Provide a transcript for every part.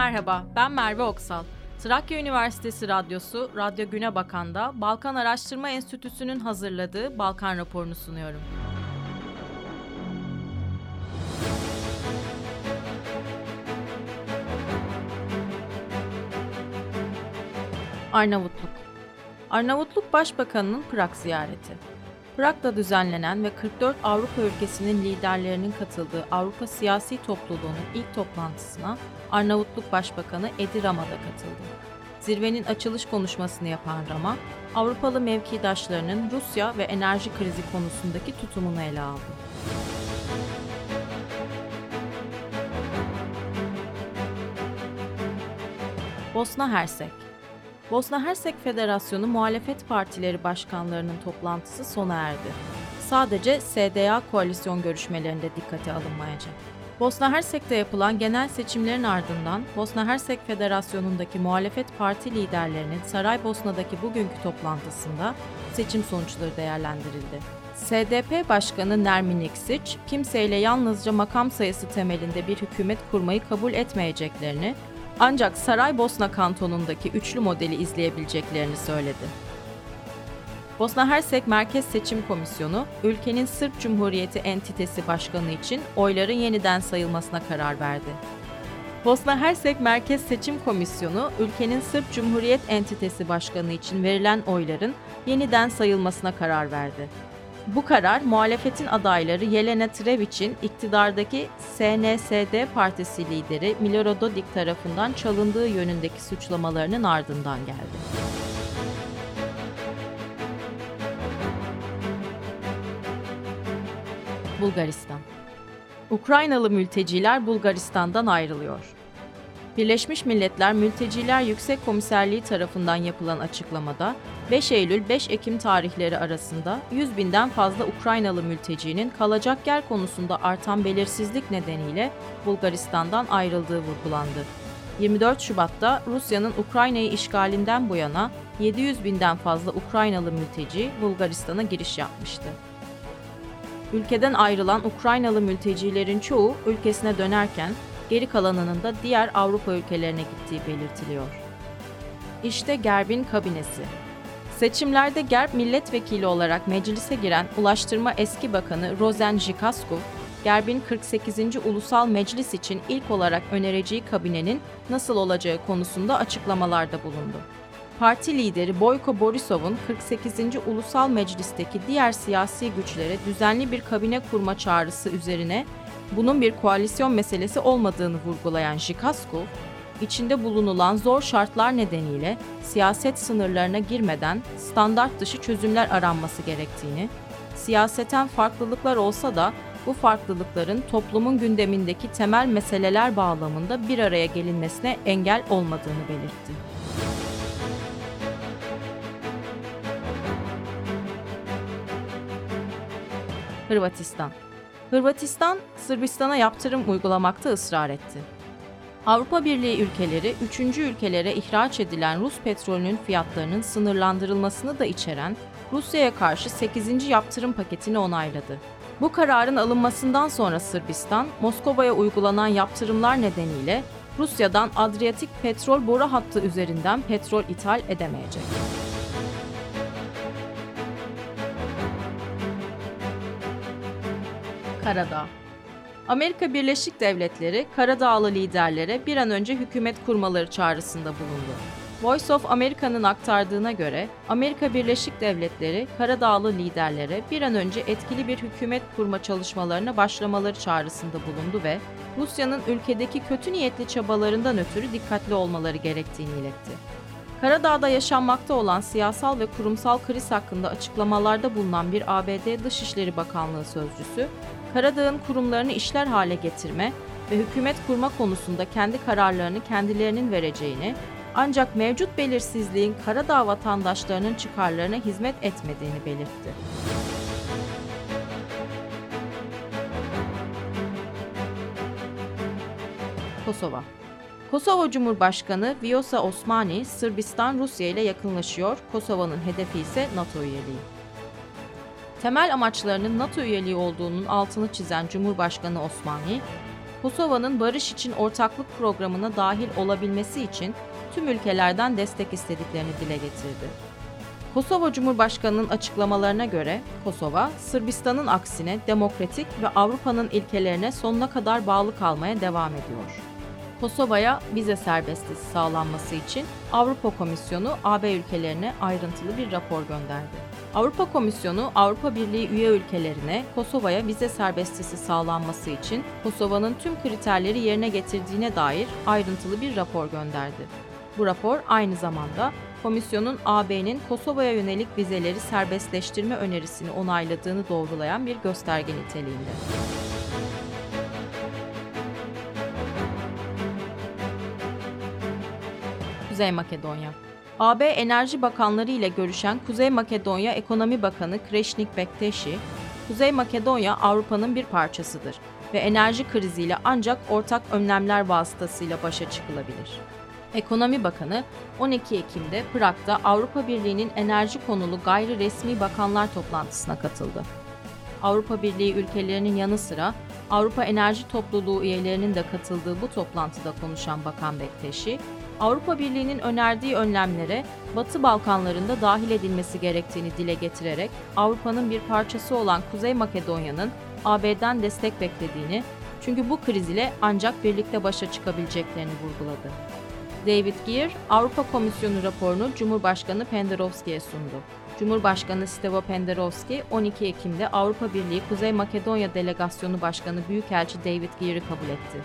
Merhaba, ben Merve Oksal. Trakya Üniversitesi Radyosu, Radyo Güne Bakan'da Balkan Araştırma Enstitüsü'nün hazırladığı Balkan raporunu sunuyorum. Arnavutluk Arnavutluk Başbakanı'nın Prag ziyareti. Prag'da düzenlenen ve 44 Avrupa ülkesinin liderlerinin katıldığı Avrupa Siyasi Topluluğu'nun ilk toplantısına Arnavutluk Başbakanı Edi Rama da katıldı. Zirvenin açılış konuşmasını yapan Rama, Avrupalı mevkidaşlarının Rusya ve enerji krizi konusundaki tutumunu ele aldı. Bosna Hersek Bosna Hersek Federasyonu muhalefet partileri başkanlarının toplantısı sona erdi. Sadece SDA koalisyon görüşmelerinde dikkate alınmayacak. Bosna Hersek'te yapılan genel seçimlerin ardından Bosna Hersek Federasyonu'ndaki muhalefet parti liderlerinin Saraybosna'daki bugünkü toplantısında seçim sonuçları değerlendirildi. SDP Başkanı Nermin Iksic, kimseyle yalnızca makam sayısı temelinde bir hükümet kurmayı kabul etmeyeceklerini ancak Saraybosna kantonundaki üçlü modeli izleyebileceklerini söyledi. Bosna Hersek Merkez Seçim Komisyonu, ülkenin Sırp Cumhuriyeti entitesi başkanı için oyların yeniden sayılmasına karar verdi. Bosna Hersek Merkez Seçim Komisyonu, ülkenin Sırp Cumhuriyet entitesi başkanı için verilen oyların yeniden sayılmasına karar verdi. Bu karar muhalefetin adayları Yelena Trevic'in iktidardaki SNSD partisi lideri Milorad Dodik tarafından çalındığı yönündeki suçlamalarının ardından geldi. Bulgaristan Ukraynalı mülteciler Bulgaristan'dan ayrılıyor. Birleşmiş Milletler Mülteciler Yüksek Komiserliği tarafından yapılan açıklamada 5 Eylül 5 Ekim tarihleri arasında 100 binden fazla Ukraynalı mültecinin kalacak yer konusunda artan belirsizlik nedeniyle Bulgaristan'dan ayrıldığı vurgulandı. 24 Şubat'ta Rusya'nın Ukrayna'yı işgalinden bu yana 700 binden fazla Ukraynalı mülteci Bulgaristan'a giriş yapmıştı. Ülkeden ayrılan Ukraynalı mültecilerin çoğu ülkesine dönerken geri kalanının da diğer Avrupa ülkelerine gittiği belirtiliyor. İşte Gerb'in kabinesi. Seçimlerde Gerb milletvekili olarak meclise giren Ulaştırma Eski Bakanı Rozen Jikasku, Gerb'in 48. Ulusal Meclis için ilk olarak önereceği kabinenin nasıl olacağı konusunda açıklamalarda bulundu. Parti lideri Boyko Borisov'un 48. Ulusal Meclis'teki diğer siyasi güçlere düzenli bir kabine kurma çağrısı üzerine bunun bir koalisyon meselesi olmadığını vurgulayan Jikasku, içinde bulunulan zor şartlar nedeniyle siyaset sınırlarına girmeden standart dışı çözümler aranması gerektiğini, siyaseten farklılıklar olsa da bu farklılıkların toplumun gündemindeki temel meseleler bağlamında bir araya gelinmesine engel olmadığını belirtti. Hırvatistan Hırvatistan, Sırbistan'a yaptırım uygulamakta ısrar etti. Avrupa Birliği ülkeleri, üçüncü ülkelere ihraç edilen Rus petrolünün fiyatlarının sınırlandırılmasını da içeren Rusya'ya karşı 8. yaptırım paketini onayladı. Bu kararın alınmasından sonra Sırbistan, Moskova'ya uygulanan yaptırımlar nedeniyle Rusya'dan Adriyatik petrol boru hattı üzerinden petrol ithal edemeyecek. Karadağ Amerika Birleşik Devletleri, Karadağlı liderlere bir an önce hükümet kurmaları çağrısında bulundu. Voice of America'nın aktardığına göre, Amerika Birleşik Devletleri, Karadağlı liderlere bir an önce etkili bir hükümet kurma çalışmalarına başlamaları çağrısında bulundu ve Rusya'nın ülkedeki kötü niyetli çabalarından ötürü dikkatli olmaları gerektiğini iletti. Karadağ'da yaşanmakta olan siyasal ve kurumsal kriz hakkında açıklamalarda bulunan bir ABD Dışişleri Bakanlığı sözcüsü, Karadağ'ın kurumlarını işler hale getirme ve hükümet kurma konusunda kendi kararlarını kendilerinin vereceğini, ancak mevcut belirsizliğin Karadağ vatandaşlarının çıkarlarına hizmet etmediğini belirtti. Kosova Kosova Cumhurbaşkanı Vjosa Osmani, Sırbistan Rusya ile yakınlaşıyor, Kosova'nın hedefi ise NATO üyeliği. Temel amaçlarının NATO üyeliği olduğunun altını çizen Cumhurbaşkanı Osmani, Kosova'nın barış için ortaklık programına dahil olabilmesi için tüm ülkelerden destek istediklerini dile getirdi. Kosova Cumhurbaşkanı'nın açıklamalarına göre Kosova, Sırbistan'ın aksine demokratik ve Avrupa'nın ilkelerine sonuna kadar bağlı kalmaya devam ediyor. Kosova'ya vize serbestliği sağlanması için Avrupa Komisyonu AB ülkelerine ayrıntılı bir rapor gönderdi. Avrupa Komisyonu Avrupa Birliği üye ülkelerine Kosova'ya vize serbestisi sağlanması için Kosova'nın tüm kriterleri yerine getirdiğine dair ayrıntılı bir rapor gönderdi. Bu rapor aynı zamanda komisyonun AB'nin Kosova'ya yönelik vizeleri serbestleştirme önerisini onayladığını doğrulayan bir gösterge niteliğinde. Kuzey Makedonya AB Enerji Bakanları ile görüşen Kuzey Makedonya Ekonomi Bakanı Kreşnik Bekteşi, Kuzey Makedonya Avrupa'nın bir parçasıdır ve enerji kriziyle ancak ortak önlemler vasıtasıyla başa çıkılabilir. Ekonomi Bakanı 12 Ekim'de Prag'da Avrupa Birliği'nin enerji konulu gayri resmi bakanlar toplantısına katıldı. Avrupa Birliği ülkelerinin yanı sıra Avrupa Enerji Topluluğu üyelerinin de katıldığı bu toplantıda konuşan Bakan Bekteşi, Avrupa Birliği'nin önerdiği önlemlere Batı Balkanlarında dahil edilmesi gerektiğini dile getirerek Avrupa'nın bir parçası olan Kuzey Makedonya'nın AB'den destek beklediğini, çünkü bu kriz ile ancak birlikte başa çıkabileceklerini vurguladı. David Gear, Avrupa Komisyonu raporunu Cumhurbaşkanı Penderovski'ye sundu. Cumhurbaşkanı Stevo Penderovski 12 Ekim'de Avrupa Birliği Kuzey Makedonya Delegasyonu Başkanı Büyükelçi David Gear'ı kabul etti.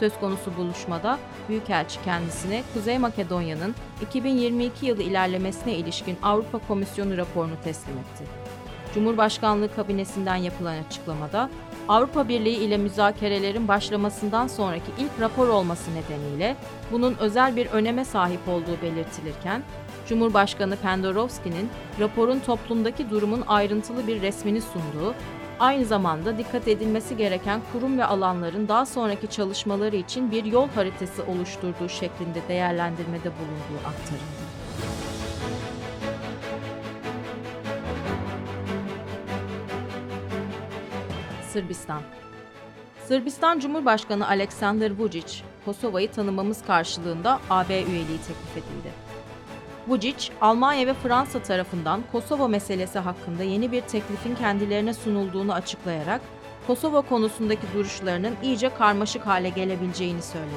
Söz konusu buluşmada Büyükelçi kendisine Kuzey Makedonya'nın 2022 yılı ilerlemesine ilişkin Avrupa Komisyonu raporunu teslim etti. Cumhurbaşkanlığı kabinesinden yapılan açıklamada Avrupa Birliği ile müzakerelerin başlamasından sonraki ilk rapor olması nedeniyle bunun özel bir öneme sahip olduğu belirtilirken, Cumhurbaşkanı Pendorovski'nin raporun toplumdaki durumun ayrıntılı bir resmini sunduğu, aynı zamanda dikkat edilmesi gereken kurum ve alanların daha sonraki çalışmaları için bir yol haritası oluşturduğu şeklinde değerlendirmede bulunduğu aktarıldı. Sırbistan Sırbistan Cumhurbaşkanı Aleksandar Vučić, Kosova'yı tanımamız karşılığında AB üyeliği teklif edildi. Vučić, Almanya ve Fransa tarafından Kosova meselesi hakkında yeni bir teklifin kendilerine sunulduğunu açıklayarak Kosova konusundaki duruşlarının iyice karmaşık hale gelebileceğini söyledi.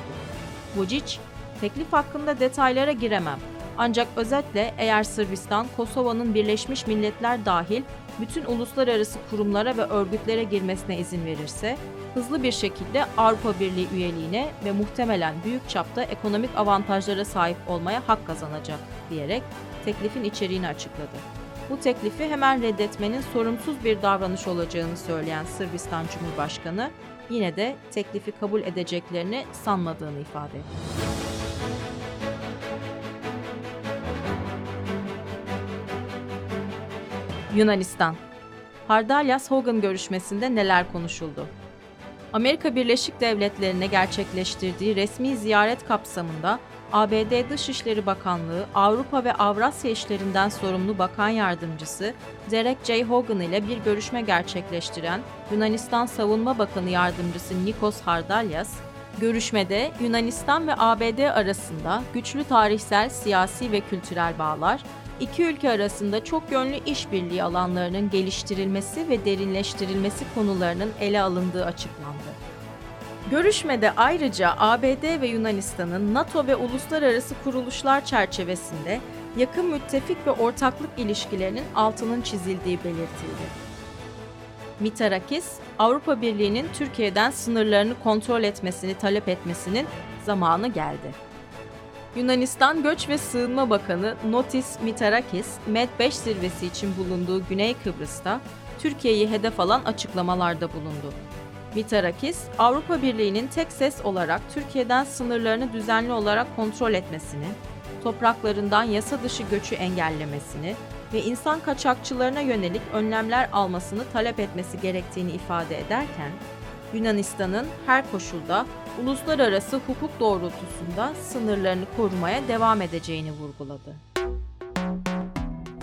Vučić, teklif hakkında detaylara giremem ancak özetle eğer Sırbistan, Kosova'nın Birleşmiş Milletler dahil bütün uluslararası kurumlara ve örgütlere girmesine izin verirse, hızlı bir şekilde Avrupa Birliği üyeliğine ve muhtemelen büyük çapta ekonomik avantajlara sahip olmaya hak kazanacak diyerek teklifin içeriğini açıkladı. Bu teklifi hemen reddetmenin sorumsuz bir davranış olacağını söyleyen Sırbistan Cumhurbaşkanı yine de teklifi kabul edeceklerini sanmadığını ifade etti. Yunanistan Hardalyas-Hogan görüşmesinde neler konuşuldu? Amerika Birleşik Devletleri'ne gerçekleştirdiği resmi ziyaret kapsamında ABD Dışişleri Bakanlığı Avrupa ve Avrasya işlerinden sorumlu bakan yardımcısı Derek J. Hogan ile bir görüşme gerçekleştiren Yunanistan Savunma Bakanı Yardımcısı Nikos Hardalyas, görüşmede Yunanistan ve ABD arasında güçlü tarihsel, siyasi ve kültürel bağlar, iki ülke arasında çok yönlü işbirliği alanlarının geliştirilmesi ve derinleştirilmesi konularının ele alındığı açıklandı. Görüşmede ayrıca ABD ve Yunanistan'ın NATO ve uluslararası kuruluşlar çerçevesinde yakın müttefik ve ortaklık ilişkilerinin altının çizildiği belirtildi. Mitarakis, Avrupa Birliği'nin Türkiye'den sınırlarını kontrol etmesini talep etmesinin zamanı geldi. Yunanistan Göç ve Sığınma Bakanı Notis Mitarakis, MED5 zirvesi için bulunduğu Güney Kıbrıs'ta Türkiye'yi hedef alan açıklamalarda bulundu. Mitarakis, Avrupa Birliği'nin tek ses olarak Türkiye'den sınırlarını düzenli olarak kontrol etmesini, topraklarından yasa dışı göçü engellemesini ve insan kaçakçılarına yönelik önlemler almasını talep etmesi gerektiğini ifade ederken, Yunanistan'ın her koşulda uluslararası hukuk doğrultusunda sınırlarını korumaya devam edeceğini vurguladı.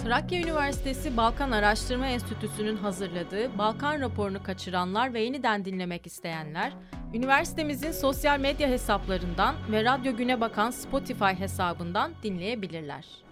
Trakya Üniversitesi Balkan Araştırma Enstitüsü'nün hazırladığı Balkan raporunu kaçıranlar ve yeniden dinlemek isteyenler, üniversitemizin sosyal medya hesaplarından ve Radyo Güne Bakan Spotify hesabından dinleyebilirler.